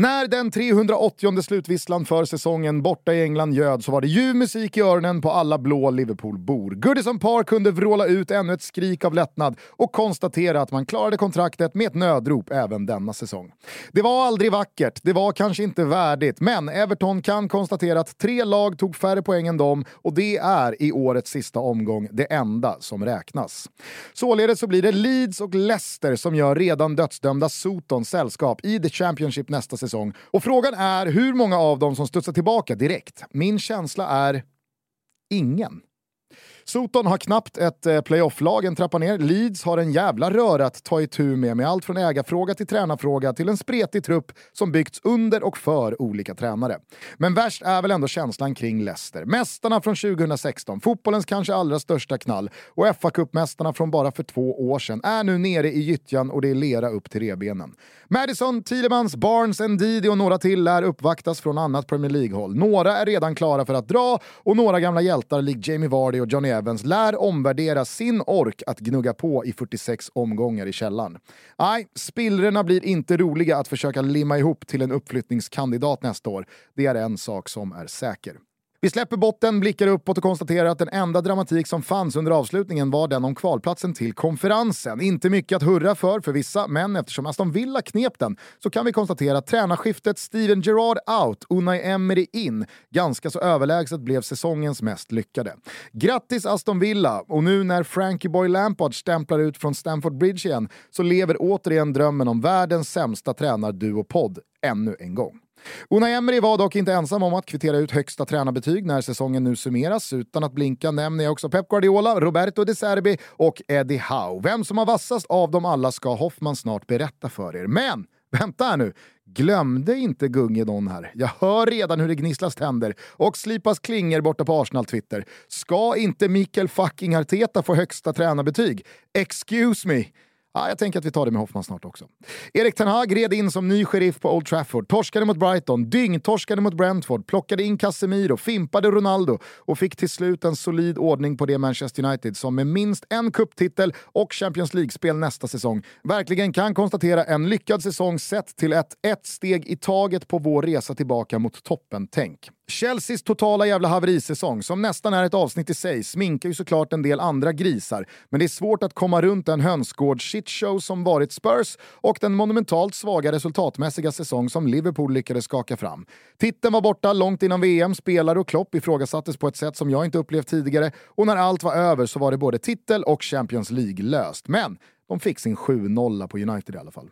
När den 380 slutvisslan för säsongen borta i England göd så var det ljuv musik i öronen på alla blå Liverpoolbor. Goodison Park kunde vråla ut ännu ett skrik av lättnad och konstatera att man klarade kontraktet med ett nödrop även denna säsong. Det var aldrig vackert, det var kanske inte värdigt, men Everton kan konstatera att tre lag tog färre poäng än dem och det är i årets sista omgång det enda som räknas. Således så blir det Leeds och Leicester som gör redan dödsdömda Soton sällskap i The Championship nästa säsong säsong. Och frågan är hur många av dem som studsar tillbaka direkt. Min känsla är ingen. Soton har knappt ett eh, playoff-lag en trappa ner. Leeds har en jävla röra att ta itu med, med allt från ägarfråga till tränarfråga till en spretig trupp som byggts under och för olika tränare. Men värst är väl ändå känslan kring Leicester. Mästarna från 2016, fotbollens kanske allra största knall och fa kuppmästarna från bara för två år sedan är nu nere i gyttjan och det är lera upp till rebenen. Madison, Thielemans, Barnes, Ndidi och några till lär uppvaktas från annat Premier League-håll. Några är redan klara för att dra och några gamla hjältar likt Jamie Vardy och Johnny Evans lär omvärdera sin ork att gnugga på i 46 omgångar i källan. Nej, spillrorna blir inte roliga att försöka limma ihop till en uppflyttningskandidat nästa år. Det är en sak som är säker. Vi släpper botten, blickar uppåt och konstaterar att den enda dramatik som fanns under avslutningen var den om kvalplatsen till konferensen. Inte mycket att hurra för för vissa, men eftersom Aston Villa knep den så kan vi konstatera att tränarskiftet Steven Gerrard out, Unai Emery in, ganska så överlägset blev säsongens mest lyckade. Grattis Aston Villa! Och nu när Frankie Boy Lampard stämplar ut från Stamford Bridge igen så lever återigen drömmen om världens sämsta tränarduo-podd ännu en gång. Unai Emery var dock inte ensam om att kvittera ut högsta tränarbetyg när säsongen nu summeras. Utan att blinka nämner jag också Pep Guardiola, Roberto De Serbi och Eddie Howe. Vem som har vassast av dem alla ska Hoffman snart berätta för er. Men vänta här nu, glömde inte Gunge någon här. Jag hör redan hur det gnisslas tänder och slipas klingor borta på Arsenal-Twitter. Ska inte Mikael fucking Arteta få högsta tränarbetyg? Excuse me! Ja, jag tänker att vi tar det med Hoffman snart också. Erik Ten Hag red in som ny sheriff på Old Trafford, torskade mot Brighton, dyngtorskade mot Brentford, plockade in Casemiro, fimpade Ronaldo. Och fick till slut en solid ordning på det Manchester United som med minst en kupptitel och Champions League-spel nästa säsong verkligen kan konstatera en lyckad säsong sett till ett ett steg i taget på vår resa tillbaka mot toppen-tänk. Chelseas totala jävla haverisäsong, som nästan är ett avsnitt i sig, sminkar ju såklart en del andra grisar, men det är svårt att komma runt den hönsgård-shitshow som varit Spurs och den monumentalt svaga resultatmässiga säsong som Liverpool lyckades skaka fram. Titeln var borta långt innan VM, spelare och Klopp ifrågasattes på ett sätt som jag inte upplevt tidigare och när allt var över så var det både titel och Champions League löst. Men de fick sin 7-0 på United i alla fall.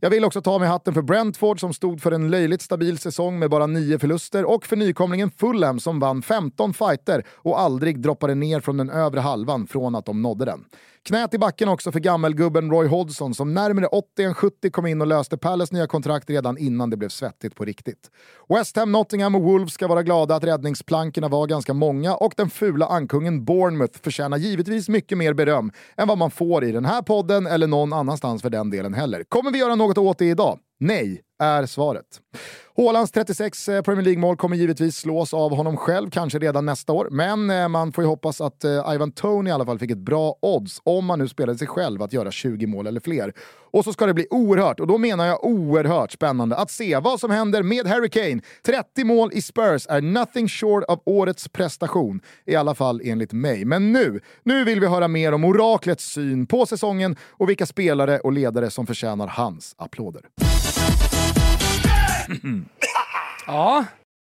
Jag vill också ta med hatten för Brentford som stod för en löjligt stabil säsong med bara nio förluster och för nykomlingen Fulham som vann 15 fighter och aldrig droppade ner från den övre halvan från att de nådde den. Knät i backen också för gammelgubben Roy Hodgson som närmare 80 än 70 kom in och löste Palace nya kontrakt redan innan det blev svettigt på riktigt. West Ham, Nottingham och Wolves ska vara glada att räddningsplankorna var ganska många och den fula ankungen Bournemouth förtjänar givetvis mycket mer beröm än vad man får i den här podden eller någon annanstans för den delen heller. Kommer vi göra något åt det idag? Nej, är svaret. Hålands 36 eh, Premier League-mål kommer givetvis slås av honom själv, kanske redan nästa år. Men eh, man får ju hoppas att eh, Ivan Tony i alla fall fick ett bra odds, om man nu spelade sig själv, att göra 20 mål eller fler. Och så ska det bli oerhört, och då menar jag oerhört spännande, att se vad som händer med Harry Kane. 30 mål i Spurs är nothing short av årets prestation, i alla fall enligt mig. Men nu, nu vill vi höra mer om oraklets syn på säsongen och vilka spelare och ledare som förtjänar hans applåder. Ja,